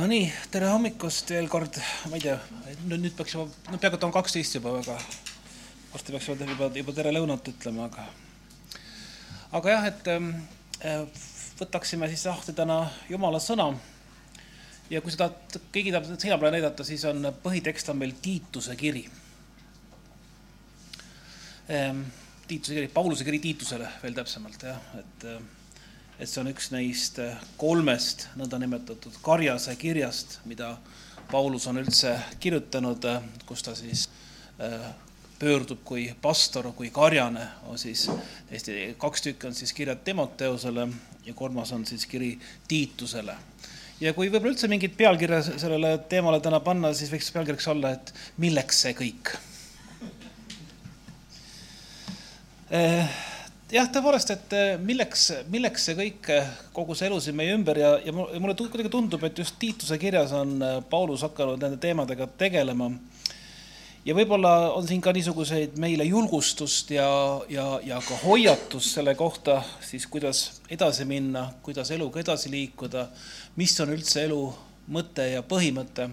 no nii, tere hommikust veel kord, ma ei tea, nüüd peaks juba, no peaaegu et on kaksteist juba, aga varsti peaks juba, juba, juba tere lõunat ütlema, aga aga jah, et äh, võtaksime siis lahti täna Jumala sõna. ja kui seda keegi tahab seina peale näidata, siis on põhitekst on meil Tiituse kiri ähm,. Tiituse kiri, Pauluse kiri Tiitusele veel täpsemalt jah, et äh, et see on üks neist eh, kolmest nõndanimetatud karjase kirjast, mida Paulus on üldse kirjutanud, eh, kus ta siis eh, pöördub kui pastor, kui karjane, siis Eesti, kaks tükki on siis kirjad Timoteusele ja kolmas on siis kiri Tiitusele. ja kui võib-olla üldse mingit pealkirja sellele teemale täna panna, siis võiks pealkirjaks olla, et milleks see kõik jah, tõepoolest, et eh, milleks, milleks see kõik, eh, kogu see elu siin meie ümber ja, ja mulle kuidagi tundub, et just Tiituse kirjas on eh, Paulus hakanud nende teemadega tegelema. ja võib-olla on siin ka niisuguseid meile julgustust ja, ja, ja ka hoiatust selle kohta siis, kuidas edasi minna, kuidas eluga edasi liikuda, mis on üldse elu mõte ja põhimõte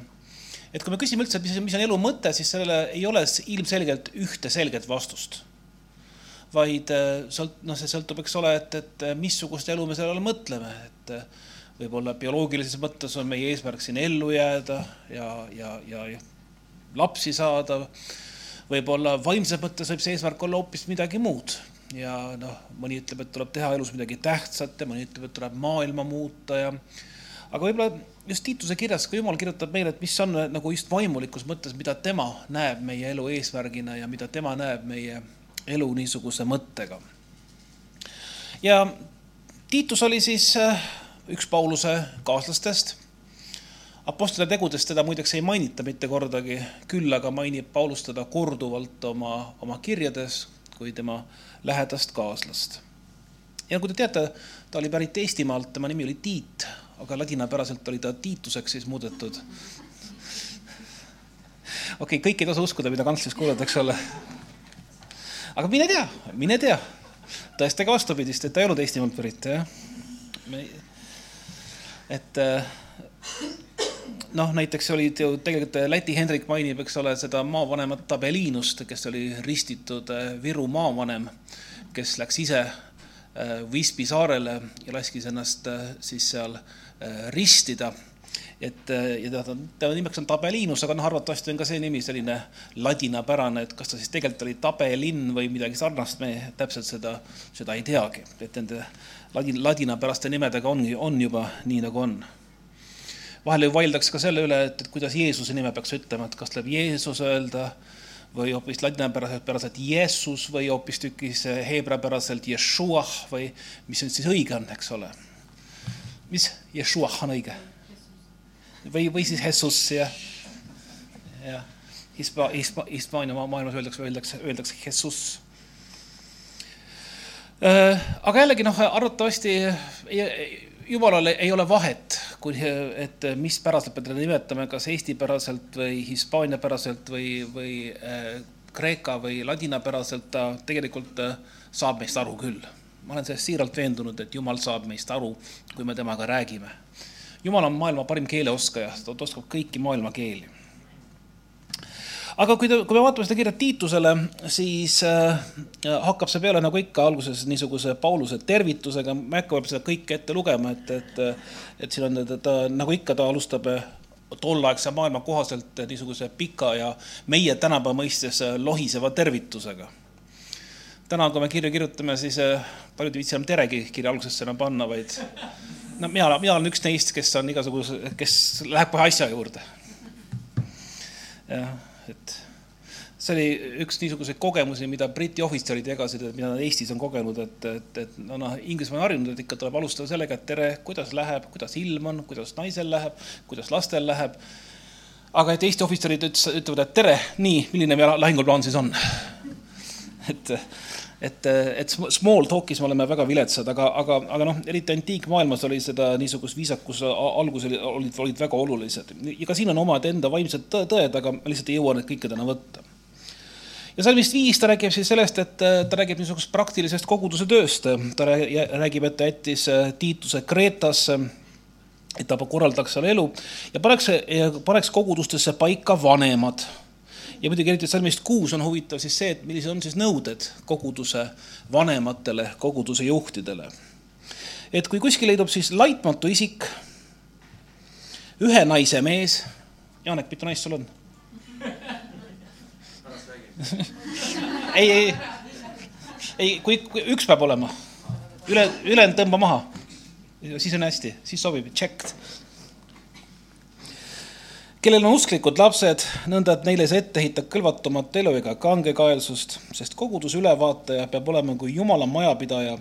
et kui me küsime üldse, mis, on elu mõte, siis sellele ei ole ilmselgelt ühte selget vastust vaid äh, sõlt-, noh, see sõltub, eks ole, et, et äh, missugust elu me selle all mõtleme, et äh, võib-olla bioloogilises mõttes on meie eesmärk siin ellu jääda ja, ja, ja, ja lapsi saada. võib-olla vaimses mõttes võib see eesmärk olla hoopis midagi muud ja noh, mõni ütleb, et tuleb teha elus midagi tähtsat ja mõni ütleb, et tuleb maailma muuta ja aga võib-olla just Tiituse kirjas ka Jumal kirjutab meile, et mis on nagu just vaimulikus mõttes, mida tema näeb meie elu eesmärgina ja mida tema näeb meie elu niisuguse mõttega. ja Tiitus oli siis äh, üks Pauluse kaaslastest. Apostlite tegudest teda muideks ei mainita mitte kordagi, küll aga mainib Paulus teda korduvalt oma, oma kirjades kui tema lähedast kaaslast. ja kui te teate, ta oli pärit Eestimaalt, tema nimi oli Tiit, aga ladinapäraselt oli ta Tiituseks siis muudetud. okei okay,, kõik ei tasu uskuda, mida kantslis kuuled, eks ole aga mine tea, mine tea, tõestage vastupidist, et ta ei olnud Eestimaalt pärit, jah. et äh, noh, näiteks olid ju tegelikult Läti Hendrik mainib, eks ole, seda maavanemat Tabelinust, kes oli ristitud äh, Viru maavanem, kes läks ise äh, Vispi saarele ja laskis ennast siis seal ristida et äh, ja ta, tema nimeks on Tabelinus, aga noh, arvatavasti on ka see nimi selline ladinapärane, et kas ta siis tegelikult oli Tabelinn või midagi sarnast, me täpselt seda, seda ei teagi, et nende ladin, ladinapäraste nimedega ongi, on juba nii, nagu on. vahel ju vaieldakse ka selle üle, et, et kuidas Jeesuse nime peaks ütlema, et kas tuleb Jeesus öelda või hoopis ladinapäraselt Jeesus või hoopistükkis heebreapäraselt Yeshua või mis nüüd siis õige on, eks ole. mis Yeshua on õige? Või, või siis Jesus ja, ja Hispa-, Hispa-, Hispaania maailmas öeldakse, öeldakse, öeldakse Jesus. Äh, aga jällegi noh, arvatavasti jumalal ei ole vahet, kui, et mis päraselt me teda nimetame, kas eestipäraselt või hispaaniapäraselt või, või äh, kreeka või ladinapäraselt, ta tegelikult äh, saab meist aru küll. ma olen sellest siiralt veendunud, et Jumal saab meist aru, kui me temaga räägime jumal on maailma parim keeleoskaja, ta oskab kõiki maailma keeli. aga kui te, kui me vaatame seda kirja Tiitusele, siis äh, hakkab see peale nagu ikka alguses niisuguse Pauluse tervitusega, ma ei hakka võib-olla seda kõike ette lugema, et, et, et siin on ta, nagu ikka, ta alustab äh, tolleaegse maailma kohaselt niisuguse pika ja meie tänapäeva mõistes äh, lohiseva tervitusega täna, kui me kirju kirjutame, siis äh, paljud ei viitsi enam teregi kirja algusesse enam panna, vaid no mina, mina olen üks neist, kes on igasuguse, kes läheb kohe asja juurde. jah, et see oli üks niisuguseid kogemusi, mida Briti ohvitserid jagasid, et mida nad Eestis on kogenud, et, et, et no noh, Inglismaa on harjunud, et ikka tuleb alustada sellega, et tere, kuidas läheb, kuidas ilm on, kuidas naisel läheb, kuidas lastel läheb. aga et Eesti ohvitserid ütlevad, et tere, nii, milline meie lahinguplaan siis on? et et, et small talk'is me oleme väga viletsad, aga, aga, aga noh, eriti antiikmaailmas oli seda niisugust viisakuse algusel olid, olid väga olulised ja ka siin on omad enda vaimsed tõed, aga ma lihtsalt ei jõua neid kõike täna võtta. ja salmist viis ta räägib siis sellest, et ta räägib niisugusest praktilisest koguduse tööst, ta räägib, et ta jättis Tiituse Kreetasse et ta korraldaks seal elu ja paneks, paneks kogudustesse paika vanemad. Ja muidugi eriti salmist kuus on huvitav siis see, et millised on siis nõuded koguduse vanematele, koguduse juhtidele. et kui kuskil leidub siis laitmatu isik, ühe naise mees, Janek, mitu naist sul on? ei, ei, ei, kui, kui üks peab olema, üle, ülejäänud tõmba maha siis on hästi, siis sobib, checked. Kellel on usklikud lapsed, nõnda et neile see ette heitab kõlvatumat elu ega kangekaelsust, sest koguduse ülevaataja peab olema kui Jumala majapidaja,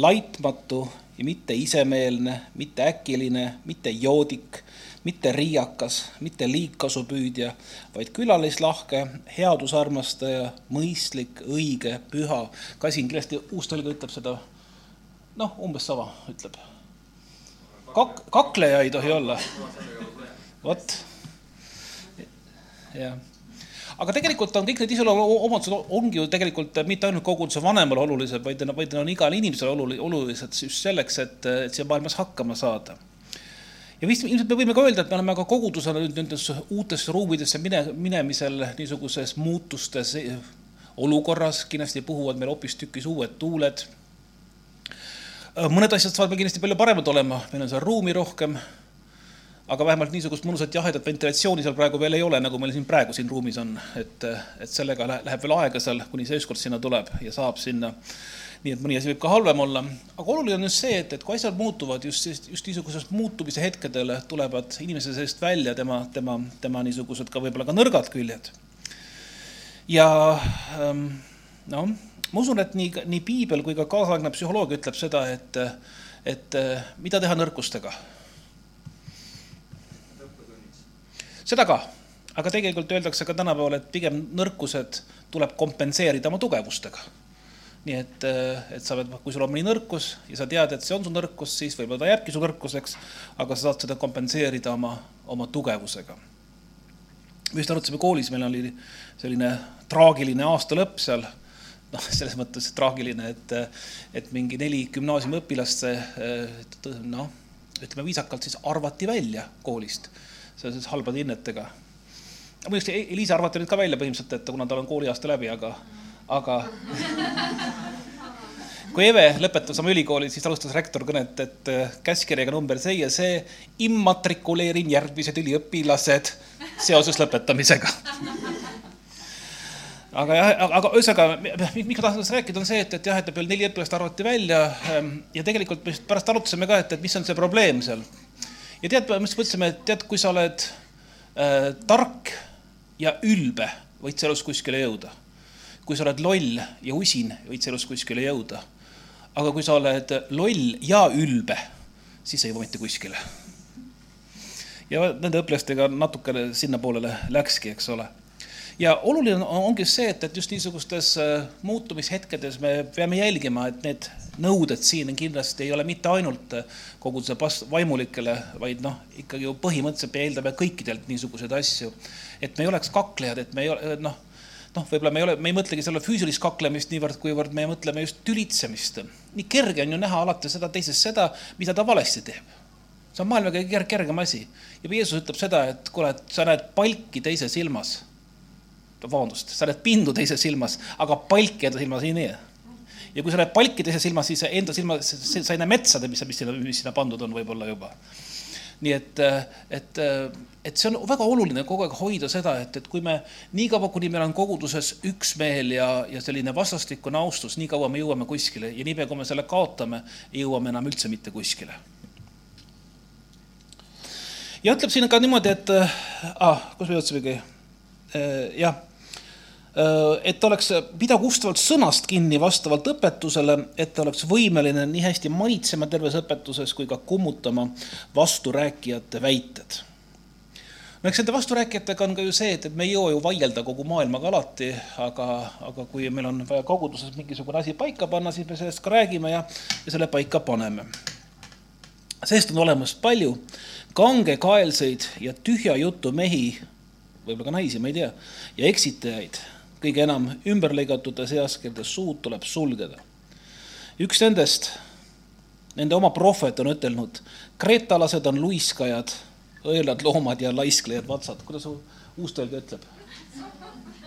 laitmatu ja mitte isemeelne, mitte äkiline, mitte joodik, mitte riiakas, mitte liigkasupüüdja, vaid külalislahke, headusarmastaja, mõistlik, õige, püha. Kasin kindlasti uustõlge ütleb seda, noh, umbes sama ütleb kak-, kakleja ei tohi olla. vot. Jah. Aga tegelikult on kõik need iseloomuomadused ongi ju tegelikult mitte ainult koguduse vanemale olulised, vaid, vaid on igale inimesele olulised just selleks, et, et siin maailmas hakkama saada. ja vist ilmselt me võime ka öelda, et me oleme ka kogudusena nüüd nendes uutesse ruumidesse mine, minemisel niisuguses muutustes olukorras, kindlasti puhuvad meil hoopistükkis uued tuuled. Mõned asjad saavad meil kindlasti palju paremad olema, meil on seal ruumi rohkem, aga vähemalt niisugust mõnusat jahedat ventilatsiooni seal praegu veel ei ole, nagu meil siin praegu siin ruumis on, et, et sellega läheb veel aega seal, kuni see ükskord sinna tuleb ja saab sinna. nii et mõni asi võib ka halvem olla, aga oluline on just see, et, et kui asjad muutuvad just, just niisugusest muutumise hetkedel tulevad inimese seest välja tema, tema, tema niisugused ka võib-olla ka nõrgad küljed. ja ähm, noh ma usun, et nii, nii piibel kui ka kaasaegne psühholoogia ütleb seda, et, et mida teha nõrkustega. Seda ka, aga tegelikult öeldakse ka tänapäeval, et pigem nõrkused tuleb kompenseerida oma tugevustega. nii et, et sa pead, kui sul on mõni nõrkus ja sa tead, et see on su nõrkus, siis võib-olla ta jääbki su nõrkuseks, aga sa saad seda kompenseerida oma, oma tugevusega. me just arutasime koolis, meil oli selline traagiline aasta lõpp seal noh, selles mõttes traagiline, et, et mingi neli gümnaasiumiõpilast, noh, ütleme viisakalt siis arvati välja koolist seoses halbade hinnetega. muidugi Eliisa arvati nüüd ka välja põhimõtteliselt, et kuna tal on kooliaasta läbi, aga, aga kui Eve lõpetas oma ülikooli, siis alustas rektor kõnet, et käskkirjaga number see ja see, immatrikuleerin järgmised üliõpilased seoses lõpetamisega aga jah, aga ühesõnaga, miks ma tahan sellest rääkida, on see, et, et jah, et veel neli õpilast arvati välja ähm, ja tegelikult me pärast arutasime ka, et, et mis on see probleem seal. Ja tead, me mõtlesime, et tead, kui sa oled äh, tark ja ülbe, võid sa elus kuskile jõuda. kui sa oled loll ja usin, võid sa elus kuskile jõuda. aga kui sa oled loll ja ülbe, siis ei jõua mitte kuskile. ja nende õpilastega natukene sinnapoolele läkski, eks ole ja oluline on, ongi see, et, et just niisugustes äh, muutumishetkedes me peame jälgima, et need nõuded siin kindlasti ei ole mitte ainult koguduse vaimulikele, vaid noh, ikkagi ju põhimõtteliselt me eeldame kõikidelt niisuguseid asju. et me ei oleks kaklejad, et me ei ole noh, noh, võib-olla me ei ole, me ei mõtlegi selle füüsilist kaklemist niivõrd, kuivõrd me mõtleme just tülitsemist. nii kerge on ju näha alati seda teisest seda, mida ta valesti teeb see on maailma kõige kergem asi ja Jeesus ütleb seda, et kuule, et sa näed palki teise silmas vabandust, sa näed pindu teises silmas, aga palki enda silmas ei näe. Ja kui sa näed palki teises silmas, siis enda silmas, sa ei näe metsade, mis, mis sinna, mis sinna pandud on võib-olla juba. nii et, et, et see on väga oluline kogu aeg hoida seda, et, et kui me niikaua, kuni meil on koguduses üksmeel ja, ja selline vastastikune austus, nii kaua me jõuame kuskile ja niipea, kui me selle kaotame, ei jõua me enam üldse mitte kuskile ja ütleb siin ka niimoodi, et ah, kus me jõudsimegi? jah Äh, et oleks, pidagu ustavalt sõnast kinni vastavalt õpetusele, et ta oleks võimeline nii hästi manitsema terves õpetuses kui ka kummutama vasturääkijate väited. no eks nende vasturääkijatega on ka ju see, et, et me ei jõua ju vaielda kogu maailmaga alati, aga, aga kui meil on vaja koguduses mingisugune asi paika panna, siis me sellest ka räägime ja, ja selle paika paneme. sellest on olemas palju kangekaelseid ja tühja jutu mehi, võib-olla ka naisi, ma ei tea, ja eksitajaid kõige enam ümberlõigatute seas, kelle suud tuleb sulgeda. üks nendest nende oma prohvet on ütelnud, kreetalased on luiskajad, õelad loomad ja laisklejad vatsad. kuidas uustõlge ütleb?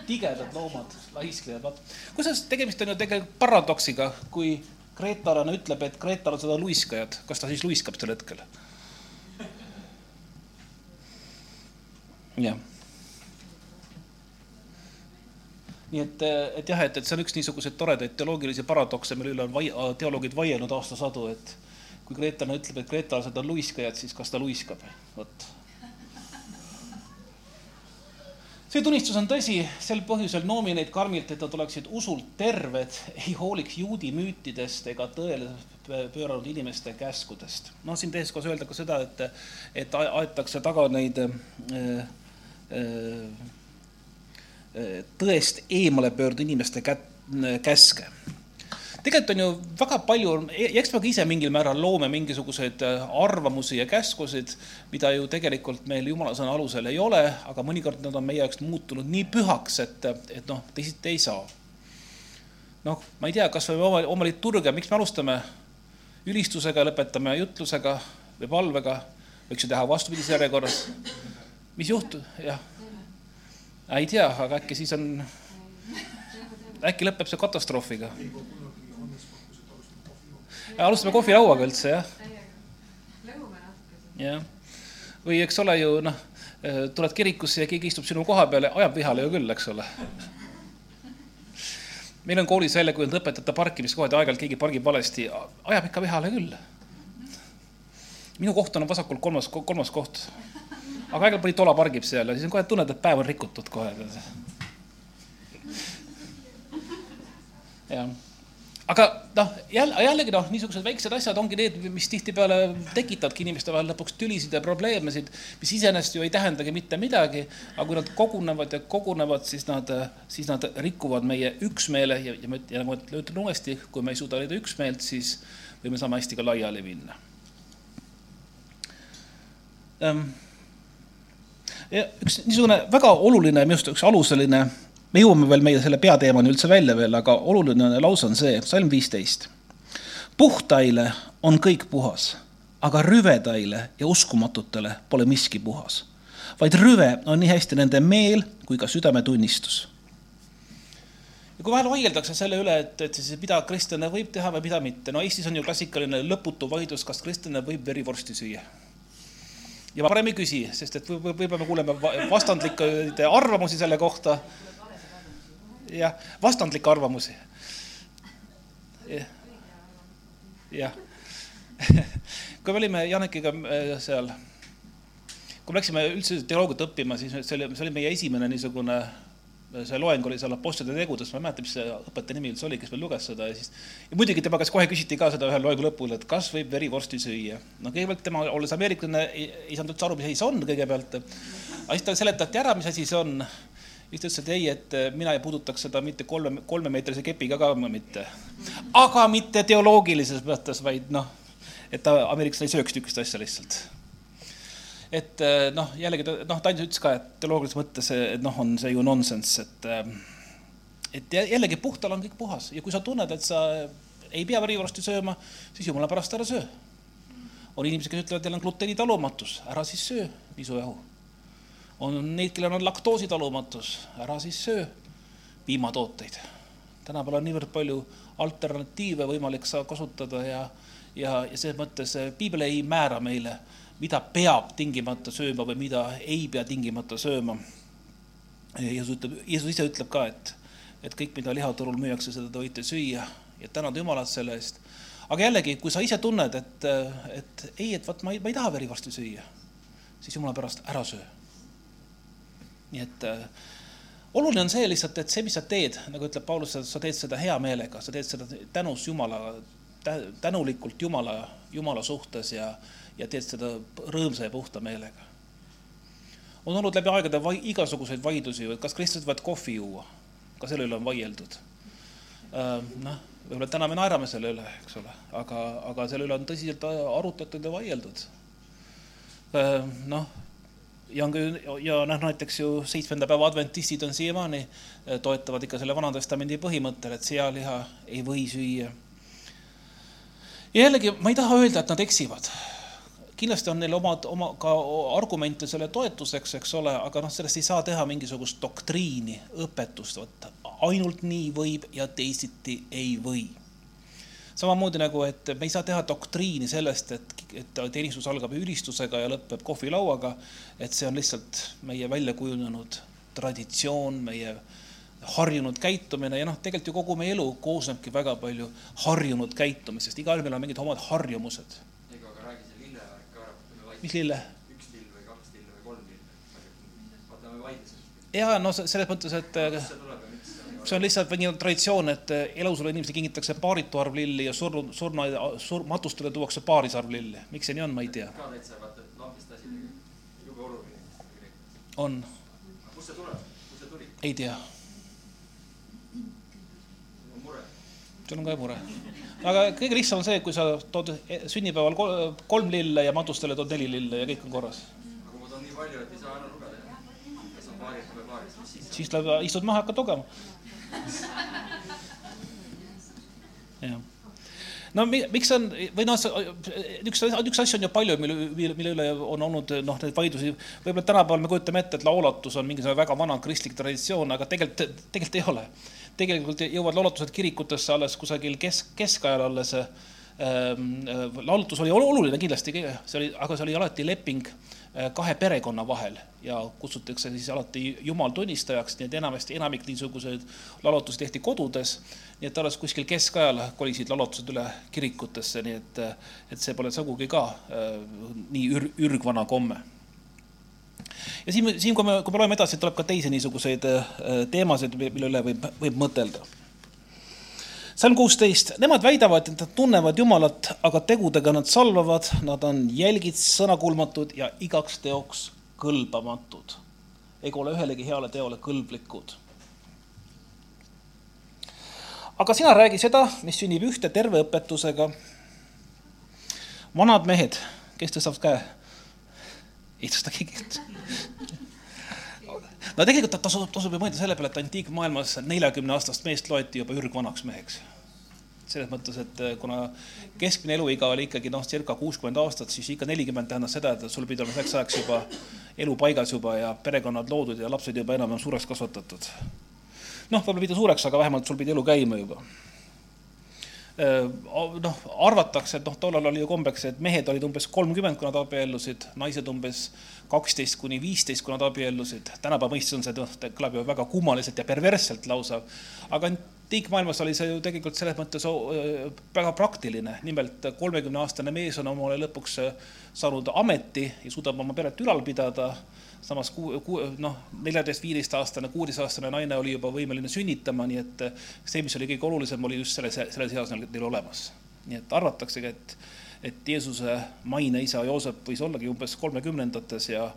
tigedad loomad, laisklejad vatsad. kusjuures tegemist on ju tegelikult paradoksiga, kui kreetalane ütleb, et kreetalased on luiskajad, kas ta siis luiskab sel hetkel? jah nii et, et jah, et, et see on üks niisuguseid toredaid teoloogilisi paradokse, mille üle on vai, teoloogid vaielnud aastasadu, et kui kreetlane ütleb, et kreetalased on luiskajad, siis kas ta luiskab, vot. see tunnistus on tõsi, sel põhjusel noomi neid karmilt, et nad oleksid usult terved, ei hooliks juudi müütidest ega tõele pööranud inimeste käskudest. noh, siin tehes koos öelda ka seda, et, et aetakse taga neid äh, äh, tõest eemale pöörduda inimeste kät-, käske. tegelikult on ju väga palju, eks me ka ise mingil määral loome mingisuguseid äh, arvamusi ja käskusid, mida ju tegelikult meil jumala sõna alusel ei ole, aga mõnikord nad on meie jaoks muutunud nii pühaks, et, et noh, teisiti ei saa. noh, ma ei tea, kas või oma, oma liturgia, miks me alustame ülistusega, lõpetame jutlusega või palvega, võiks ju teha vastupidises järjekorras. mis juhtub, jah ei tea, aga äkki siis on, äkki lõpeb see katastroofiga. alustame kohvilauaga üldse, jah. jah, või eks ole ju noh, tuled kirikusse ja keegi istub sinu koha peale, ajab vihale ju küll, eks ole. meil on koolis välja kujunenud õpetajate parkimiskohad ja aeg-ajalt keegi pargib valesti, ajab ikka vihale küll. minu koht on vasakul kolmas, kolmas koht aga aeg-ajalt mõni tola pargib seal ja siis on kohe tunned, et päev on rikutud kohe. jah, aga noh, jälle, jällegi noh, niisugused väiksed asjad ongi need, mis tihtipeale tekitavadki inimeste vahel lõpuks tülisid ja probleemesid, mis iseenesest ju ei tähendagi mitte midagi, aga kui nad kogunevad ja kogunevad, siis nad, siis nad rikuvad meie üksmeele ja, ja, ja nagu ma ütlen uuesti, kui me ei suuda leida üksmeelt, siis võime sama hästi ka laiali minna ja üks niisugune väga oluline, minu arust üks aluseline, me jõuame veel meie selle peateemani üldse välja veel, aga oluline lause on see, salm viisteist. puhtaile on kõik puhas, aga rüvedaile ja uskumatutele pole miski puhas. vaid rüve on nii hästi nende meel kui ka südametunnistus ja kui vahel vaieldakse selle üle, et, et siis mida kristlane võib teha või mida mitte, no Eestis on ju klassikaline lõputu vaidlus, kas kristlane võib verivorsti süüa ja parem ei küsi, sest et võib-olla me kuuleme vastandlikke arvamusi selle kohta. jah, vastandlikke arvamusi. jah. kui me olime Janekiga äh, seal, kui me läksime üldse teoloogiat õppima, siis see oli, see oli meie esimene niisugune see loeng oli seal Apostlite tegudest, ma ei mäleta, mis see õpetaja nimi üldse oli, kes veel luges seda ja siis. ja muidugi tema käest kohe küsiti ka seda ühel loengu lõpul, et kas võib verivorsti süüa. no kõigepealt tema, olles ameeriklane, ei, ei saanud üldse aru, mis asi see on kõigepealt. aga siis talle seletati ära, mis asi see on. siis ta ütles, et ei, et mina ei puudutaks seda mitte kolme, kolmemeetrise kepiga ka mitte. aga mitte teoloogilises mõttes, vaid noh, et ta ameeriklane ei sööks niisugust asja lihtsalt et eh, noh, jällegi ta noh, ta ainult ütles ka, et teoloogilises mõttes, noh, on see ju nonsense, et eh, et jällegi puhtal on kõik puhas ja kui sa tunned, et sa ei pea verivorsti sööma, siis jumala pärast ära söö. on inimesed, kes ütlevad, teil on gluteenitalumatus, ära siis söö nisujahu. on neid, kellel on laktoositalumatus, ära siis söö piimatooteid. tänapäeval on niivõrd palju alternatiive võimalik sa kasutada ja, ja, ja selles mõttes piibel ei määra meile mida peab tingimata sööma või mida ei pea tingimata sööma. Jeesus ütleb, Jeesus ise ütleb ka, et, et kõik, mida lihaturul müüakse, seda te võite süüa ja tänada Jumalat selle eest. aga jällegi, kui sa ise tunned, et, et ei, et vot ma ei, ma ei taha verivorsti süüa, siis Jumala pärast ära söö. nii et äh, oluline on see lihtsalt, et see, mis sa teed, nagu ütleb Paulus, sa teed seda hea meelega, sa teed seda tänus Jumala, tänulikult Jumala, Jumala suhtes ja ja teed seda rõõmsa ja puhta meelega. on olnud läbi aegade vai, igasuguseid vaidlusi kas kristlased võivad kohvi juua, ka selle üle on vaieldud. noh, võib-olla täna me naerame selle üle, eks ole, aga, aga selle üle on tõsiselt arutatud ja vaieldud. noh, ja on ka ja noh, näiteks ju seitsmenda päeva adventistid on siiamaani, toetavad ikka selle Vana Testamendi põhimõttel, et sealiha ei või süüa ja jällegi, ma ei taha öelda, et nad eksivad. Kindlasti on neil omad, oma ka argumente selle toetuseks, eks ole, aga noh, sellest ei saa teha mingisugust doktriini, õpetust, vot ainult nii võib ja teisiti ei või samamoodi nagu, et me ei saa teha doktriini sellest, et, et teenistus algab ülistusega ja lõpeb kohvilauaga. et see on lihtsalt meie välja kujunenud traditsioon, meie harjunud käitumine ja noh, tegelikult ju kogu meie elu koosnebki väga palju harjunud käitumisest, igalühel meil on mingid omad harjumused. ega aga räägi see lillevärk ka ära. Mis lille? üks lill või kaks lille või kolm lille. vaata, me vaidlesime. ja no selles mõttes, et kust see on? lihtsalt nii traditsioon, et elusale inimesele kingitakse paaritu arv lilli ja surnud, surna sur,, matustele tuuakse paaris arv lilli. miks see nii on, ma ei tea. ka täitsa vaata, et lambist asi jube oluline on, kust see tuleb, kust see tuli? ei tea, see on mure. Sul on ka mure. aga kõige lihtsam on see, kui sa tood sünnipäeval kol- kolm lille ja matustele tood neli lille ja kõik on korras. aga kui ma toon nii palju, et ei saa ära lugeda, kas on paaris või paaris, mis siis? siis läheb, istud maha, hakkad lugema. jah no mi, miks on või noh, üks, üks asju on ju palju, mille, mille üle on olnud noh, neid vaidlusi. võib-olla tänapäeval me kujutame ette, et laulatus on mingisugune väga vana kristlik traditsioon, aga tegelikult, tegelikult ei ole. Tegelikult jõuavad laulatused kirikutesse alles kusagil kesk, keskajal alles ähm,. laulutus oli oluline kindlasti, see oli, aga see oli alati leping kahe perekonna vahel ja kutsutakse siis alati jumal tunnistajaks, nii et enamasti enamik niisuguseid laulutusi tehti kodudes. nii et alles kuskil keskajal kolisid laulutused üle kirikutesse, nii et, et see pole sugugi ka äh, nii ür, ürgvana komme. Ja siin, siin, kui me, kui me loeme edasi, tuleb ka teisi niisuguseid äh, teemasid, mille üle võib, võib mõtelda salm kuusteist, nemad väidavad, et nad tunnevad Jumalat, aga tegudega nad salvavad, nad on jälgid, sõnakuulmatud ja igaks teoks kõlbamatud. ega ole ühelegi heale teole kõlblikud. aga sina räägi seda, mis sünnib ühte terve õpetusega. vanad mehed, kes tõstab käe? ei tõsta keegi no tegelikult tasub, tasub ju mõelda selle peale, et antiikmaailmas neljakümne aastast meest loeti juba ürgvanaks meheks. selles mõttes, et kuna keskmine eluiga oli ikkagi noh, circa kuuskümmend aastat, siis ikka nelikümmend tähendas seda, et sul pidi olema selleks ajaks juba elu paigas juba ja perekonnad loodud ja lapsed juba enam-vähem suureks kasvatatud. noh, võib-olla mitte suureks, aga vähemalt sul pidi elu käima juba noh, arvatakse, et noh, tollal oli ju kombeks, et mehed olid umbes kolmkümmend, kui nad abiellusid, naised umbes kaksteist kuni viisteist, kui nad abiellusid. tänapäeva mõistes on see, noh, kõlab ju väga kummaliselt ja perversselt lausa. aga antiikmaailmas oli see ju tegelikult selles mõttes väga praktiline. nimelt kolmekümne aastane mees on omale lõpuks saanud ameti ja suudab oma peret ülal pidada samas kuu, kuu, noh, neljateist, viieteistaastane, kuueteistaastane naine oli juba võimeline sünnitama, nii et see, mis oli kõige olulisem, oli just selles, selles eas neil olemas. nii et arvataksegi, et, et Jeesuse maine isa Joosep võis ollagi umbes kolmekümnendates ja,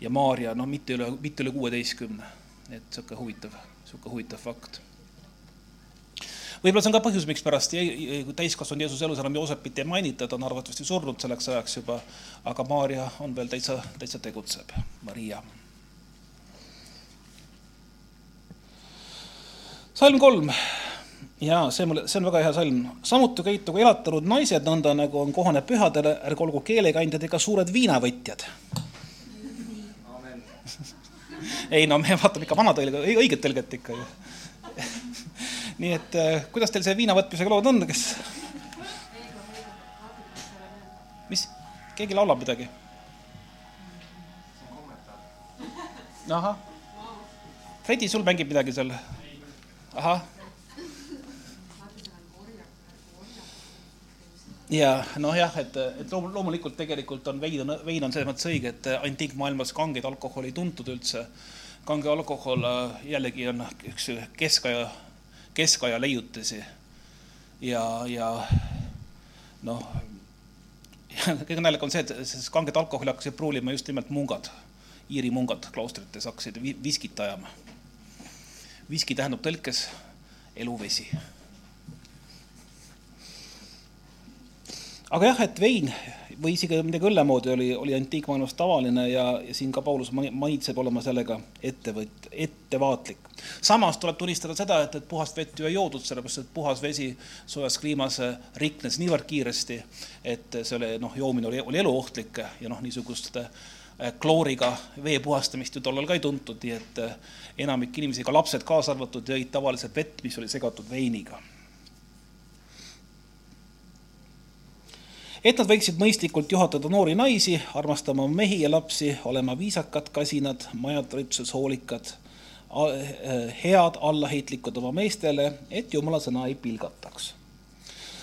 ja Maarja, noh, mitte üle, mitte üle kuueteistkümne. et niisugune huvitav, niisugune huvitav fakt võib-olla see on ka põhjus, mikspärast täiskasvanud Jeesuse elus enam Joosepit ei mainita, ta on arvatavasti surnud selleks ajaks juba, aga Maarja on veel täitsa, täitsa tegutseb, Maria. salm kolm ja see mulle, see on väga hea salm. samuti käitugu elatanud naised nõnda, nagu on kohane pühadele, ärgu olgu keelekandjad ega suured viinavõtjad. ei no me vaatame ikka vana tõlge, õiget tõlget ikka ju nii et kuidas teil see viina võtmisega lood on, kes? mis, keegi laulab midagi? ahah. Fredi, sul mängib midagi seal? ahah. Ja noh, jah, et, et loomulikult tegelikult on vein on, vein on selles mõttes õige, et antiikmaailmas kangeid alkoholi ei tuntud üldse. kange alkohol jällegi on üks keskaja keskaja leiutisi ja, ja noh, kõige naljakam on see, et siis kanget alkoholi hakkasid pruulima just nimelt mungad, Iiri mungad kloostrites hakkasid viskit ajama. viski tähendab tõlkes eluvesi. Aga jah, et vein, või isegi midagi õlle moodi oli, oli antiikmaailmas tavaline ja, ja siin ka Paulus maitseb olema sellega ettevõt-, ettevaatlik. samas tuleb tunnistada seda, et, et puhast vett ju ei joodud, sellepärast et puhas vesi soojas kliimas riknes niivõrd kiiresti, et see oli noh, joomine oli, oli eluohtlik ja noh, niisugust äh, klooriga vee puhastamist ju tollal ka ei tuntud, nii et äh, enamik inimesi, ka lapsed kaasa arvatud, jõid tavaliselt vett, mis oli segatud veiniga et nad võiksid mõistlikult juhatada noori naisi, armastama mehi ja lapsi, olema viisakad, kasinad, majatalitsuses hoolikad, eh, head, allaheitlikud oma meestele, et jumala sõna ei pilgataks.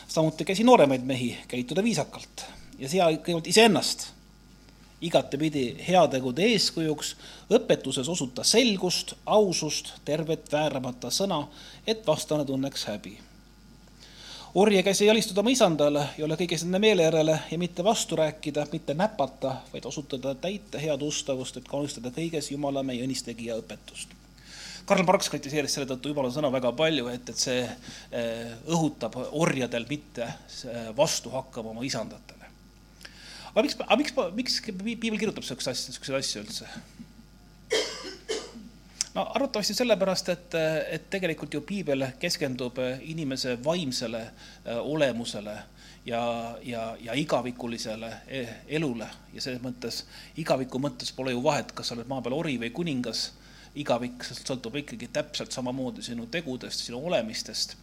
samuti käsi nooremaid mehi käituda viisakalt ja sea kõigepealt iseennast igatepidi heategude eeskujuks, õpetuses osuta selgust, ausust, tervet vääramata sõna, et vastane tunneks häbi orja käsi jalistuda oma isandale ja olla kõiges nende meele järele ja mitte vastu rääkida, mitte näpata, vaid osutada täita head ustavust, et kaunistada kõiges Jumala meie õnnistegija õpetust. Karl Marx kritiseeris selle tõttu Jumala sõna väga palju, et, et see eh, õhutab orjadel mitte eh, vastu hakkama oma isandatele. aga miks, aga miks, miks piibel kirjutab niisuguseid asju, niisuguseid asju üldse? No arvatavasti sellepärast, et, et tegelikult ju piibel keskendub inimese vaimsele äh, olemusele ja, ja, ja igavikulisele e, elule. Ja selles mõttes, igaviku mõttes pole ju vahet, kas sa oled maa peal ori või kuningas, igavik sõltub ikkagi täpselt samamoodi sinu tegudest, sinu olemistest.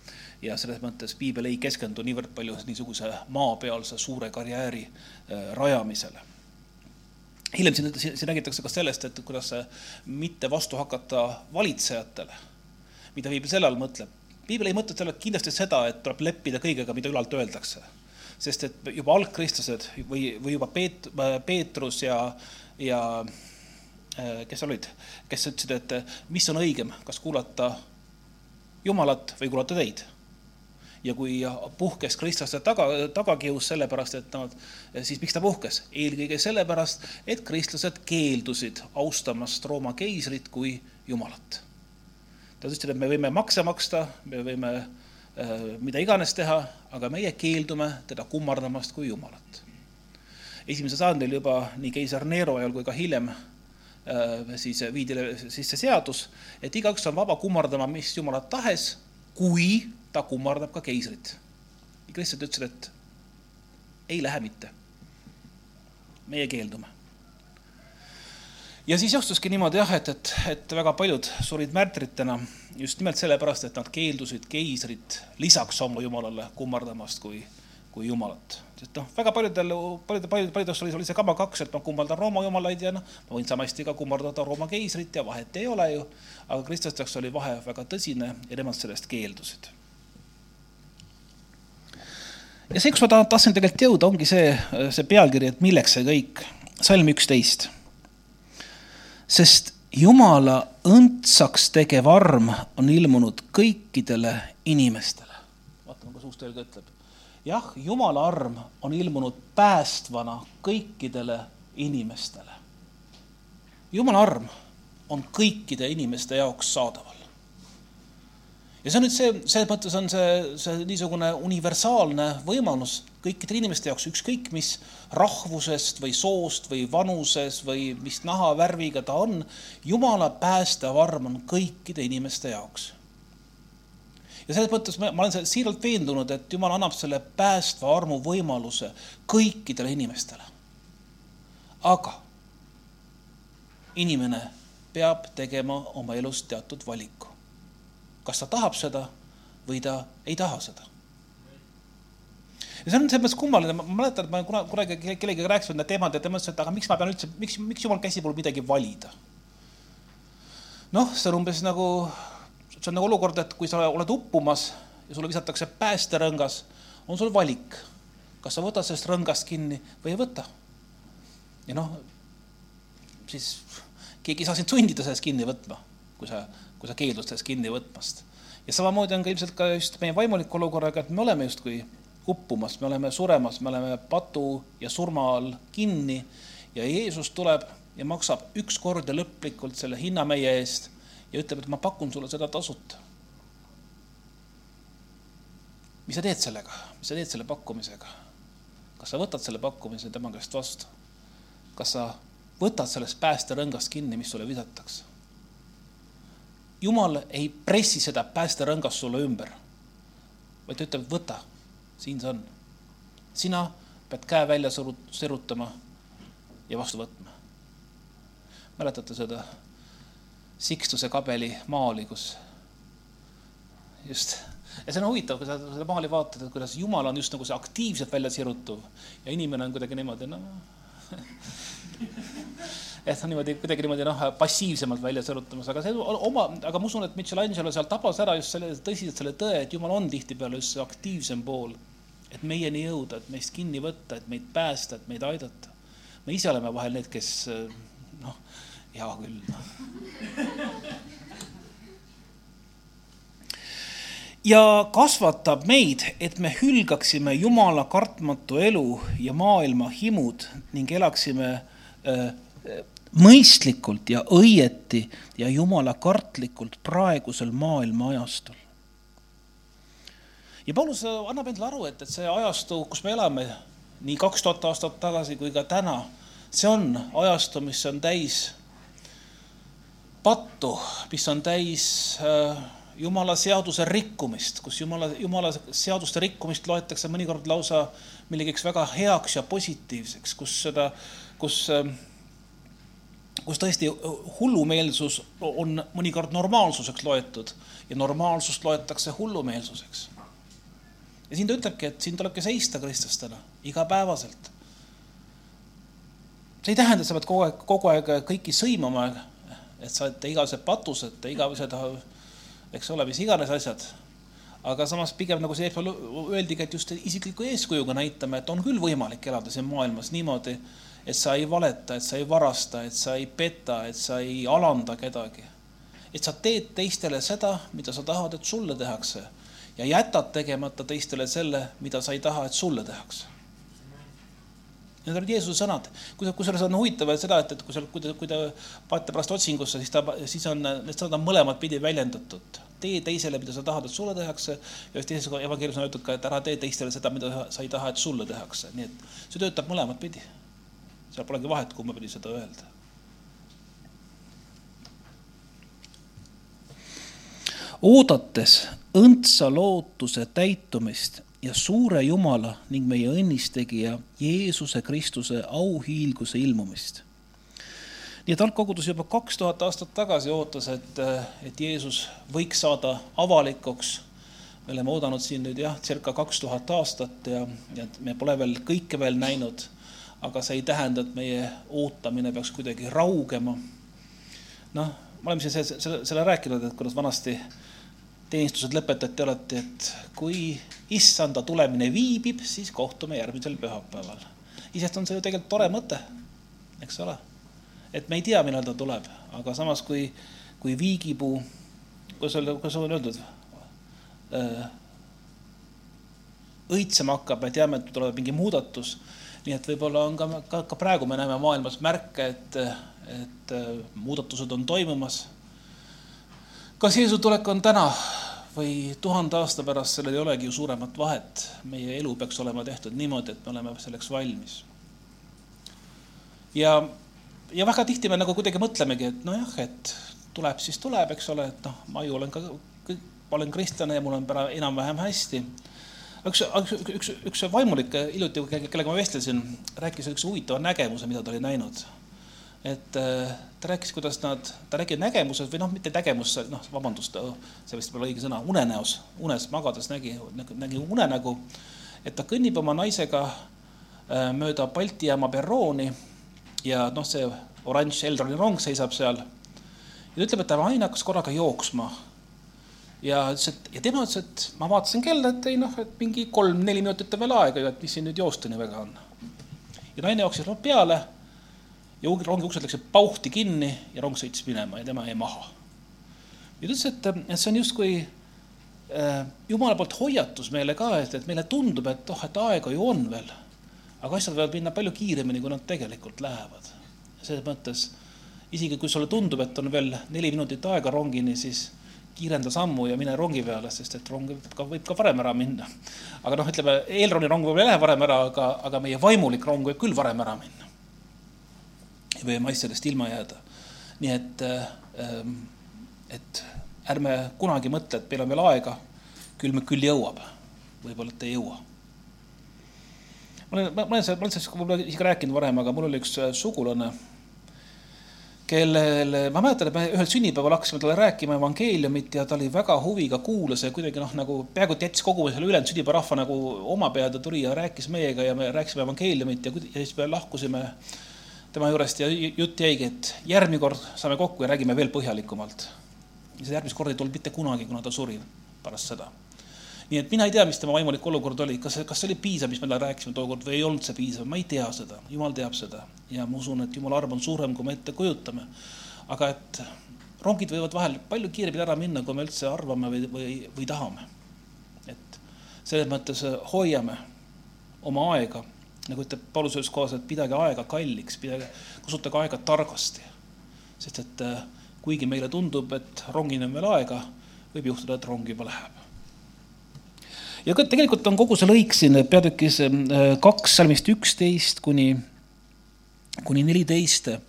Ja selles mõttes piibel ei keskendu niivõrd palju niisuguse maapealse suure karjääri äh, rajamisele hiljem siin, siin räägitakse ka sellest, et kuidas mitte vastu hakata valitsejatele, mida piibel selle all mõtleb. piibel ei mõtle selle kindlasti seda, et tuleb leppida kõigega, mida ülalt öeldakse. sest et juba algkristlased või, või juba Peet-, Peetrus ja, ja äh, kes olid, kes ütlesid, et mis on õigem, kas kuulata Jumalat või kuulata teid ja kui puhkes kristlaste taga, tagakius sellepärast, et nad, siis miks ta puhkes? eelkõige sellepärast, et kristlased keeldusid austamast Rooma keisrit kui Jumalat. Nad ütlesid, et me võime makse maksta, me võime äh, mida iganes teha, aga meie keeldume teda kummardamast kui Jumalat. esimesel sajandil juba nii keiser Nero ajal kui ka hiljem äh, siis viidi sisse seadus, et igaüks on vaba kummardama mis Jumalat tahes, kui ta kummardab ka keisrit. kristlased ütlesid, et ei lähe mitte. meie keeldume. ja siis juhtuski niimoodi jah, et, et, et väga paljud surid märtritena just nimelt sellepärast, et nad keeldusid keisrit lisaks oma jumalale kummardamast kui, kui jumalat. sest noh, väga paljudel, paljudel, paljudel, paljudel oli, oli see kama kaks, et ma kummardan Rooma jumalaid ja noh, ma võin samasti ka kummardada Rooma keisrit ja vahet ei ole ju. aga kristlasteks oli vahe väga tõsine ja nemad sellest keeldusid ja see, kus ma tahtsin tegelikult jõuda, ongi see, see pealkiri, et milleks see kõik. salm üksteist. sest Jumala õndsaks tegev arm on ilmunud kõikidele inimestele. vaatame, kas uus tõlge ütleb. jah, Jumala arm on ilmunud päästvana kõikidele inimestele. Jumala arm on kõikide inimeste jaoks saadaval ja see on nüüd see, selles mõttes on see, see niisugune universaalne võimalus kõikide inimeste jaoks, ükskõik mis rahvusest või soost või vanuses või mis nahavärviga ta on, Jumala päästev arm on kõikide inimeste jaoks. ja selles mõttes ma, ma olen siiralt veendunud, et Jumal annab selle päästva armu võimaluse kõikidele inimestele. aga inimene peab tegema oma elus teatud valiku kas ta tahab seda või ta ei taha seda. ja see on selles mõttes kummaline, ma mäletan, et ma kunagi, kunagi kellegagi rääkisin need teemad ja ta mõtles, et aga miks ma pean üldse, miks, miks jumal käsi mul midagi valida. noh, see on umbes nagu, see on nagu olukord, et kui sa oled uppumas ja sulle visatakse päästerõngas, on sul valik, kas sa võtad sellest rõngast kinni või ei võta. ja noh, siis keegi ei saa sind sundida sellest kinni võtma, kui sa kui sa keeldud sellest kinni võtmast. ja samamoodi on ka ilmselt ka just meie vaimuliku olukorraga, et me oleme justkui uppumas, me oleme suremas, me oleme patu ja surma all kinni ja Jeesus tuleb ja maksab ükskord ja lõplikult selle hinna meie eest ja ütleb, et ma pakun sulle seda tasuta. mis sa teed sellega, mis sa teed selle pakkumisega? kas sa võtad selle pakkumise tema käest vastu? kas sa võtad sellest päästerõngast kinni, mis sulle visatakse? Jumal ei pressi seda päästerõngast sulle ümber, vaid ta ütleb, võta, siin see on. sina pead käe välja sirutama ja vastu võtma. mäletate seda Sikstuse kabeli maali, kus just ja see on huvitav, kui sa seda maali vaatad, et kuidas Jumal on just nagu see aktiivselt välja sirutuv ja inimene on kuidagi niimoodi noh et ta niimoodi kuidagi niimoodi noh, passiivsemalt välja sirutamas, aga see oma, aga ma usun, et Michelangelo seal tabas ära just selle tõsiselt selle tõe, et Jumal on tihtipeale just see aktiivsem pool, et meieni jõuda, et meist kinni võtta, et meid päästa, et meid aidata. me ise oleme vahel need, kes noh, hea küll no. ja kasvatab meid, et me hülgaksime Jumala kartmatu elu ja maailma himud ning elaksime äh, mõistlikult ja õieti ja jumala kartlikult praegusel maailma ajastul. ja Paulus annab endale aru, et, et see ajastu, kus me elame nii kaks tuhat aastat tagasi kui ka täna, see on ajastu, mis on täis pattu, mis on täis äh, jumala seaduse rikkumist, kus jumala, jumala seaduste rikkumist loetakse mõnikord lausa millegiks väga heaks ja positiivseks, kus seda, kus äh, kus tõesti hullumeelsus on mõnikord normaalsuseks loetud ja normaalsust loetakse hullumeelsuseks. ja siin ta ütlebki, et siin tulebki seista kristlastena igapäevaselt. see ei tähenda, et sa pead kogu aeg, kogu aeg kõiki sõimama, et sa oled igasugused patused, igavesed, eks ole, mis iganes asjad. aga samas pigem nagu see öeldigi, et just isikliku eeskujuga näitame, et on küll võimalik elada siin maailmas niimoodi et sa ei valeta, et sa ei varasta, et sa ei peta, et sa ei alanda kedagi. et sa teed teistele seda, mida sa tahad, et sulle tehakse ja jätad tegemata teistele selle, mida sa ei taha, et sulle tehakse. Need olid Jeesuse sõnad. kusjuures on huvitav seda, et, et kui sa, kui te, kui te panete pärast otsingusse, siis ta, siis on, need sõnad on mõlemat pidi väljendatud. tee teisele, mida sa tahad, et sulle tehakse ja ühes teises evangeeliumis on öeldud ka, et ära tee teistele seda, mida sa ei taha, et sulle tehakse. nii et see töötab mõlemat pidi seal polegi vahet, kumba pidi seda öelda. oodates õndsa lootuse täitumist ja suure Jumala ning meie õnnistegija Jeesuse Kristuse auhiilguse ilmumist. nii et algkogudus juba kaks tuhat aastat tagasi ootas, et, et Jeesus võiks saada avalikuks. me oleme oodanud siin nüüd jah, circa kaks tuhat aastat ja, ja me pole veel kõike veel näinud aga see ei tähenda, et meie ootamine peaks kuidagi raugema. noh, me oleme siin selle, selle rääkinud, et kuidas vanasti teenistused lõpetati alati, et kui issanda tulemine viibib, siis kohtume järgmisel pühapäeval. iseenesest on see ju tegelikult tore mõte, eks ole. et me ei tea, millal ta tuleb, aga samas, kui, kui viigipuu, kuidas öelda, kuidas on öeldud õitsema hakkab, me teame, et tuleb mingi muudatus nii et võib-olla on ka, ka, ka praegu me näeme maailmas märke, et, et äh, muudatused on toimumas. kas Jeesu tulek on täna või tuhande aasta pärast, sellel ei olegi ju suuremat vahet. meie elu peaks olema tehtud niimoodi, et me oleme selleks valmis. ja, ja väga tihti me nagu kuidagi mõtlemegi, et nojah, et tuleb, siis tuleb, eks ole, et noh, ma ju olen ka, olen kristlane ja mul on enam-vähem hästi üks, üks, üks, üks vaimulik hiljuti, kellega ma vestlesin, rääkis üks huvitava nägemuse, mida ta oli näinud. et äh, ta rääkis, kuidas nad, ta räägib nägemuses või noh, mitte nägemus, noh, vabandust, see vist pole õige sõna, unenäos, unes magades nägi, nägi unenägu, et ta kõnnib oma naisega äh, mööda Balti jaama perrooni ja noh, see oranž Elroni rong seisab seal. ja ta ütleb, et ta naine hakkas korraga jooksma ja ütles, et ja tema ütles, et ma vaatasin kella, et ei noh, et mingi kolm-neli minutit on veel aega ju, et mis siin nüüd joosta nii väga on. ja naine jooksis rong peale ja rongi uksed läksid pauhti kinni ja rong sõitis minema ja tema jäi maha. ja ta ütles, et, et see on justkui äh, jumala poolt hoiatus meile ka, et, et meile tundub, et oh, et aega ju on veel. aga asjad võivad minna palju kiiremini, kui nad tegelikult lähevad. selles mõttes isegi kui sulle tundub, et on veel neli minutit aega rongini, siis kiirenda sammu ja mine rongi peale, sest et rong võib ka, võib ka varem ära minna. aga noh, ütleme eelronirong võib-olla ei lähe varem ära, aga, aga meie vaimulik rong võib küll varem ära minna. ja võime asjadest ilma jääda. nii et, ähm, et ärme kunagi mõtle, et meil on veel aega, küll me küll jõuab, võib-olla, et ei jõua ma olen, ma olen sellest, ma olen sellest võib-olla isegi rääkinud varem, aga mul oli üks äh, sugulane kellel, ma mäletan, et me ühel sünnipäeval hakkasime talle rääkima evangeeliumit ja ta oli väga huviga kuulas ja kuidagi noh, nagu peaaegu et jättis kogu selle ülejäänud sünnipäevarahva nagu oma peale, ta tuli ja rääkis meiega ja me rääkisime evangeeliumit ja, ja siis me lahkusime tema juurest ja jutt jäigi, et järgmine kord saame kokku ja räägime veel põhjalikumalt. ja see järgmist korda ei tulnud mitte kunagi, kuna ta suri pärast seda nii et mina ei tea, mis tema vaimulik olukord oli, kas, kas see oli piisav, mis me talle rääkisime tookord või ei olnud see piisav, ma ei tea seda, jumal teab seda ja ma usun, et jumala arm on suurem, kui me ette kujutame. aga et rongid võivad vahel palju kiiremini ära minna, kui me üldse arvame või, või, või tahame. et selles mõttes hoiame oma aega, nagu ütleb Paulus ühes kohas, et pidage aega kalliks, pidage, kasutage aega targasti. sest et kuigi meile tundub, et rongini on veel aega, võib juhtuda, et rong juba läheb ja ka tegelikult on kogu see lõik siin peatükis äh, kaks salmist üksteist kuni, kuni neliteist äh,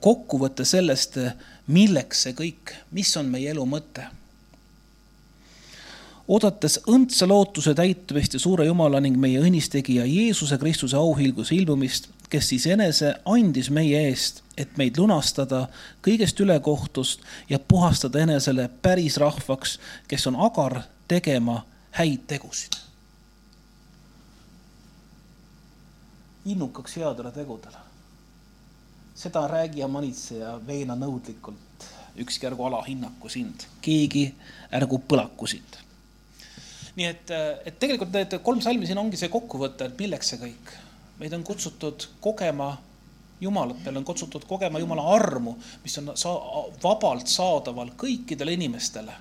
kokkuvõte sellest, milleks see kõik, mis on meie elu mõte. oodates õndsa lootuse täitumist ja suure Jumala ning meie õnnistegija Jeesuse Kristuse auhiilguse ilmumist, kes siis enese andis meie eest, et meid lunastada kõigest ülekohtust ja puhastada enesele päris rahvaks, kes on agar tegema häid tegusid. innukaks headele tegudele. seda räägi ja manitse ja veena nõudlikult, ükski ärgu alahinnaku sind, keegi ärgu põlaku sind. nii et, et tegelikult need kolm salmi siin ongi see kokkuvõte, et milleks see kõik. meid on kutsutud kogema Jumalat, meil on kutsutud kogema Jumala armu, mis on sa vabalt saadaval kõikidele inimestele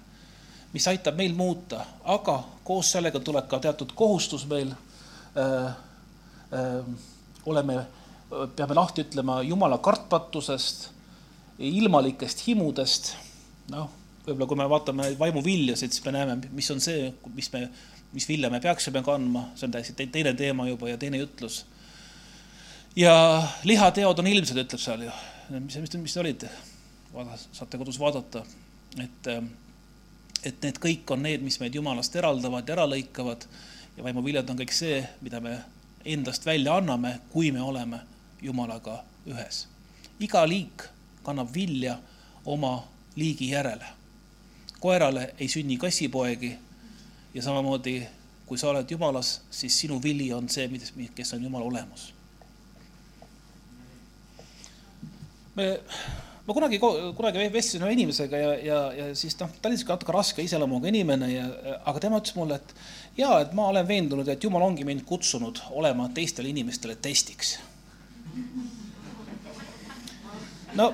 mis aitab meil muuta, aga koos sellega tuleb ka teatud kohustus meil äh,. Äh, oleme, peame lahti ütlema jumala kartmatusest, ilmalikest himudest. noh, võib-olla kui me vaatame vaimuviljasid, siis me näeme, mis on see, mis me, mis vilja me peaksime kandma, see on täiesti teine teema juba ja teine jutlus. ja lihateod on ilmsed, ütleb seal ju, mis, mis, mis olid, saate kodus vaadata, et äh, et need kõik on need, mis meid Jumalast eraldavad ja ära lõikavad ja vaimuviljad on kõik see, mida me endast välja anname, kui me oleme Jumalaga ühes. iga liik kannab vilja oma liigi järele. koerale ei sünni kassipoegi ja samamoodi, kui sa oled Jumalas, siis sinu vili on see, kes on Jumala olemus. me ma kunagi, kunagi vestlesin ühe inimesega ja, ja, ja siis noh, ta oli sihuke natuke raske iseloomuga inimene ja, aga tema ütles mulle, et ja, et ma olen veendunud, et jumal ongi mind kutsunud olema teistele inimestele testiks. no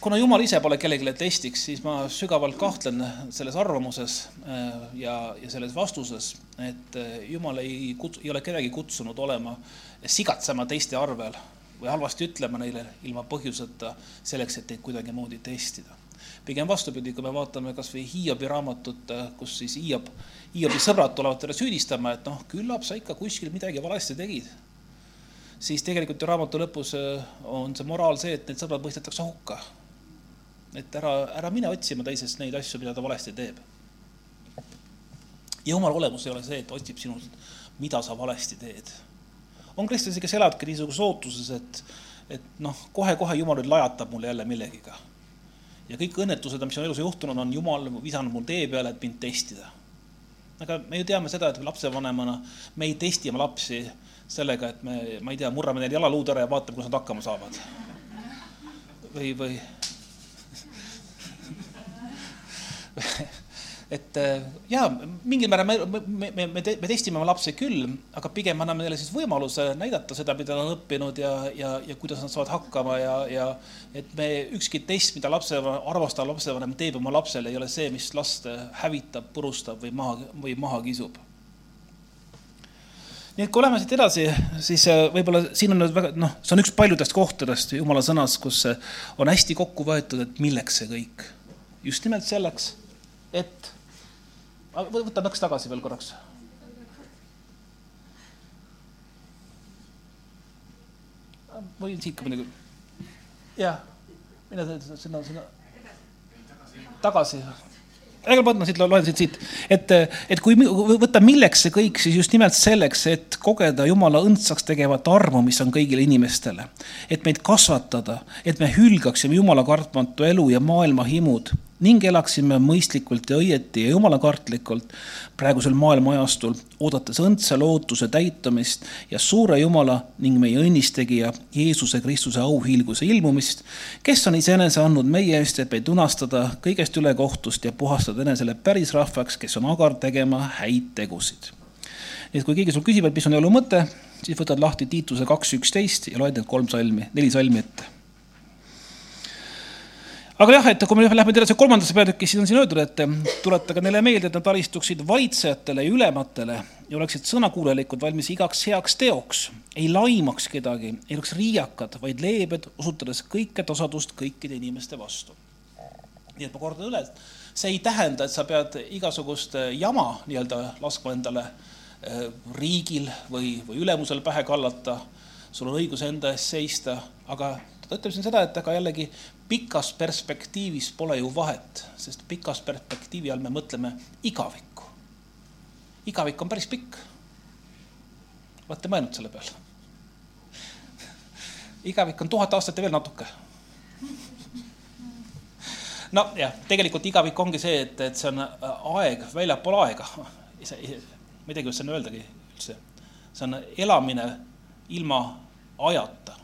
kuna Jumal ise pole kellelegi testiks, siis ma sügavalt kahtlen selles arvamuses äh, ja, ja selles vastuses, et äh, Jumal ei kutsu, ei ole kedagi kutsunud olema sigatsema teiste arvel või halvasti ütlema neile ilma põhjuseta, selleks, et neid kuidagimoodi testida. pigem vastupidi, kui me vaatame kas või Hiiobi raamatut, kus siis Hiob, Hiobi sõbrad tulevad teda süüdistama, et noh, küllap sa ikka kuskil midagi valesti tegid. siis tegelikult ju raamatu lõpus äh, on see moraal see, et need sõbrad mõistetakse hukka. et ära, ära mine otsima teisest neid asju, mida ta valesti teeb. ja jumala olemus ei ole see, et otsib sinult, mida sa valesti teed on kristlasi, kes elavadki niisuguses ootuses, et, et noh, kohe-kohe Jumal nüüd lajatab mulle jälle millegiga. ja kõik õnnetused, mis on elus juhtunud, on Jumal visanud mul tee peale, et mind testida. aga me ju teame seda, et lapsevanemana me ei testi oma lapsi sellega, et me, ma ei tea, murrame neil jalaluud ära ja vaatame, kuidas nad hakkama saavad. või, või et äh, jaa, mingil määral me, me, me, me, me testime oma lapsi küll, aga pigem anname neile siis võimaluse näidata seda, mida nad on õppinud ja, ja, ja kuidas nad saavad hakkama ja, ja et me, ükski test, mida lapse, armastav lapsevanem teeb oma lapsele, ei ole see, mis last hävitab, purustab või maha, või maha kisub. Nii et kui oleme siit edasi, siis äh, võib-olla siin on nüüd väga, noh, see on üks paljudest kohtadest jumala sõnas, kus on hästi kokku võetud, et milleks see kõik. Just nimelt selleks, et, võta nõks tagasi veel korraks. võin siit ka muidugi, jah, mine sinna, sinna tagasi ega ma siit loen siit, siit, et, et kui võtta, milleks see kõik, siis just nimelt selleks, et kogeda Jumala õndsaks tegevat armu, mis on kõigile inimestele. et meid kasvatada, et me hülgaksime Jumala kartmatu elu ja maailma himud ning elaksime mõistlikult ja õieti ja jumalakartlikult praegusel maailma ajastul, oodates õndsa lootuse täitumist ja suure Jumala ning meie õnnistegija Jeesuse Kristuse auhiilguse ilmumist, kes on iseenese andnud meie eest, et meid unastada kõigest ülekohtust ja puhastada enesele päris rahvaks, kes on agar tegema häid tegusid. nii et kui keegi sul küsib, et mis on elu mõte, siis võtad lahti Tiituse kaks üksteist ja loed need kolm salmi, neli salmi ette aga jah, et kui me läheme edasi kolmandasse peatükki, siis on siin öeldud, et tuletage neile meelde, et nad alistuksid valitsejatele ja ülematele ja oleksid sõnakuulelikud, valmis igaks heaks teoks, ei laimaks kedagi, ei oleks riiakad, vaid leebed, osutades kõike tasadust kõikide inimeste vastu. nii et ma kordan üle, et see ei tähenda, et sa pead igasugust jama nii-öelda laskma endale eh, riigil või, või ülemusel pähe kallata. sul on õigus enda eest seista, aga ta ütleb siin seda, et aga jällegi pikas perspektiivis pole ju vahet, sest pikas perspektiivi all me mõtleme igavikku. igavik on päris pikk. olete mõelnud selle peale? igavik on tuhat aastat ja veel natuke. nojah, tegelikult igavik ongi see, et, et see on aeg väljapool aega. ma ei teagi, kuidas seda öeldagi üldse. see on elamine ilma ajata,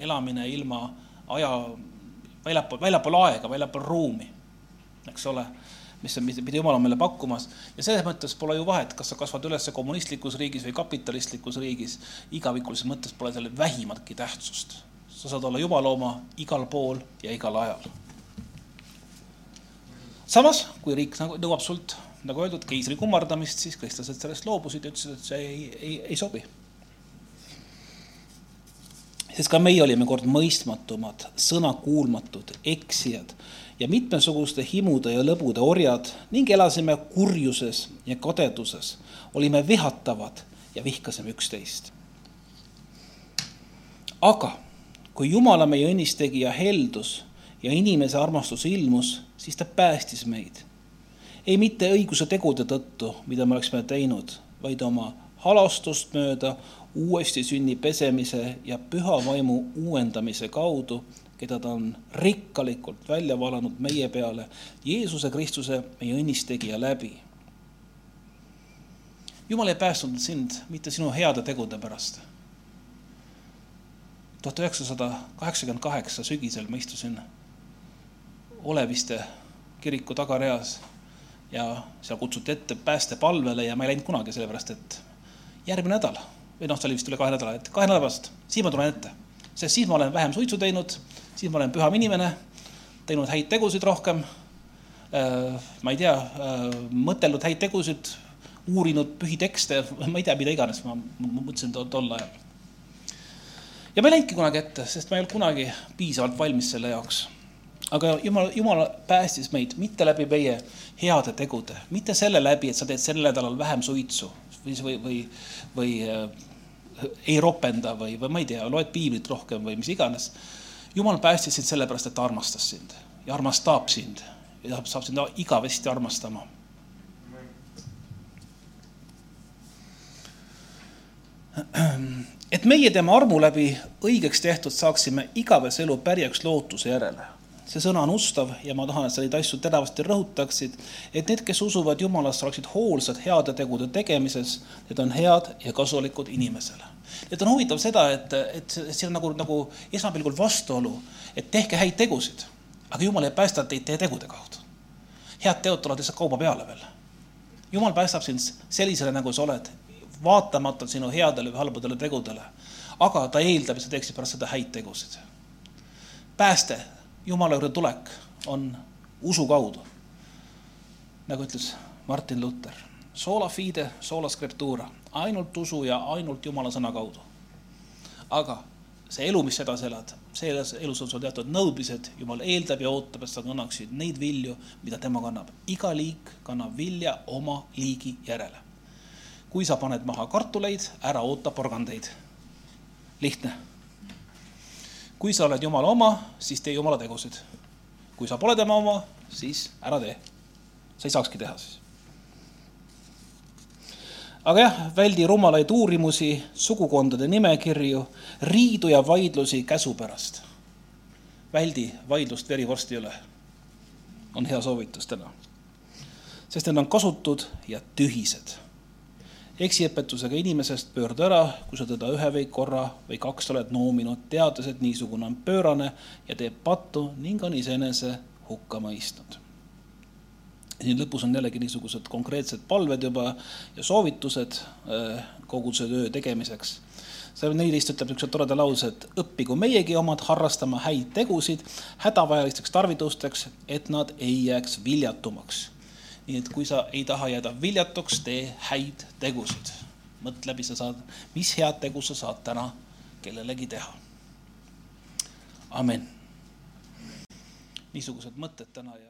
elamine ilma aja väljapool, väljapool aega, väljapool ruumi, eks ole, mis on, mida Jumal on meile pakkumas. ja selles mõttes pole ju vahet, kas sa kasvad üles kommunistlikus riigis või kapitalistlikus riigis. igavikulises mõttes pole sellel vähimatki tähtsust. sa saad olla Jumala oma igal pool ja igal ajal. samas, kui riik nagu nõuab sult, nagu öeldud, keisri kummardamist, siis kristlased sellest loobusid ja ütlesid, et see ei, ei, ei sobi sest ka meie olime kord mõistmatumad, sõnakuulmatud, eksijad ja mitmesuguste himude ja lõbude orjad ning elasime kurjuses ja kadeduses. olime vihatavad ja vihkasime üksteist. aga kui Jumala meie õnnistegija heldus ja inimese armastus ilmus, siis ta päästis meid. ei mitte õiguse tegude tõttu, mida me oleksime teinud, vaid oma halastust mööda uuesti sünni pesemise ja püha vaimu uuendamise kaudu, keda ta on rikkalikult välja valanud meie peale Jeesuse Kristuse, meie õnnistegija läbi. jumal ei päästnud sind mitte sinu heade tegude pärast. tuhat üheksasada kaheksakümmend kaheksa sügisel ma istusin Oleviste kiriku tagareas ja seal kutsuti ette päästepalvele ja ma ei läinud kunagi, sellepärast et järgmine nädal või noh, see oli vist üle kahe nädala, et kahe nädala pärast, siis ma tulen ette. sest siis ma olen vähem suitsu teinud, siis ma olen püham inimene, teinud häid tegusid rohkem. Äh, ma ei tea, äh, mõtelnud häid tegusid, uurinud pühi tekste, ma ei tea, mida iganes ma, ma mõtlesin tol, tol ajal. ja ma ei läinudki kunagi ette, sest ma ei olnud kunagi piisavalt valmis selle jaoks. aga jumal, jumal päästis meid mitte läbi meie heade tegude, mitte selle läbi, et sa teed sel nädalal vähem suitsu või, või, või, või äh, ei ropenda või, või ma ei tea, loed piiblit rohkem või mis iganes. jumal päästis sind sellepärast, et ta armastas sind ja armastab sind ja saab, saab sind igavesti armastama. et meie tema armu läbi õigeks tehtud saaksime igavese elu pärjaks lootuse järele see sõna on ustav ja ma tahan, et sa neid asju teravasti rõhutaksid, et need, kes usuvad Jumalasse, oleksid hoolsad heade tegude tegemises, need on head ja kasulikud inimesele. et on huvitav seda, et, et siin on nagu, nagu esmapilgul vastuolu, et tehke häid tegusid, aga Jumal ei päästa teid teie tegude kaudu. head teod tulevad lihtsalt kauba peale veel. Jumal päästab sind sellisele, nagu sa oled, vaatamata sinu headele või halbadele tegudele. aga ta eeldab, et sa teeksid pärast seda häid tegusid. pääste Jumala juurde tulek on usu kaudu. nagu ütles Martin Luther, sola fide, sola scriptura, ainult usu ja ainult Jumala sõna kaudu. aga see elu, mis sa edasi elad, selles elus on sul teatud nõudmised, Jumal eeldab ja ootab, et sa kannaksid neid vilju, mida tema kannab. iga liik kannab vilja oma liigi järele. kui sa paned maha kartuleid, ära oota porgandeid. lihtne. Kui sa oled Jumala oma, siis tee Jumala tegusid. kui sa pole tema oma, siis ära tee. sa ei saakski teha siis aga jah, väldi rumalaid uurimusi, sugukondade nimekirju, riidu ja vaidlusi käsu pärast. väldi vaidlust verivorsti üle. on hea soovitus täna. sest need on kasutud ja tühised. Eksiõpetusega inimesest pöördu ära, kui sa teda ühe või korra või kaks oled noominud, teades, et niisugune on pöörane ja teeb pattu ning on iseenese hukka mõistnud siin lõpus on jällegi niisugused konkreetsed palved juba ja soovitused äh, kogu see töö tegemiseks. salm neliteist ütleb niisuguse toreda lause, et õppigu meiegi omad harrastama häid tegusid hädavajalisteks tarvidusteks, et nad ei jääks viljatumaks. Nii et kui sa ei taha jääda viljatuks, tee häid tegusid. mõtle läbi, sa saad, mis head tegu sa saad täna kellelegi teha. amen. niisugused mõtted täna ja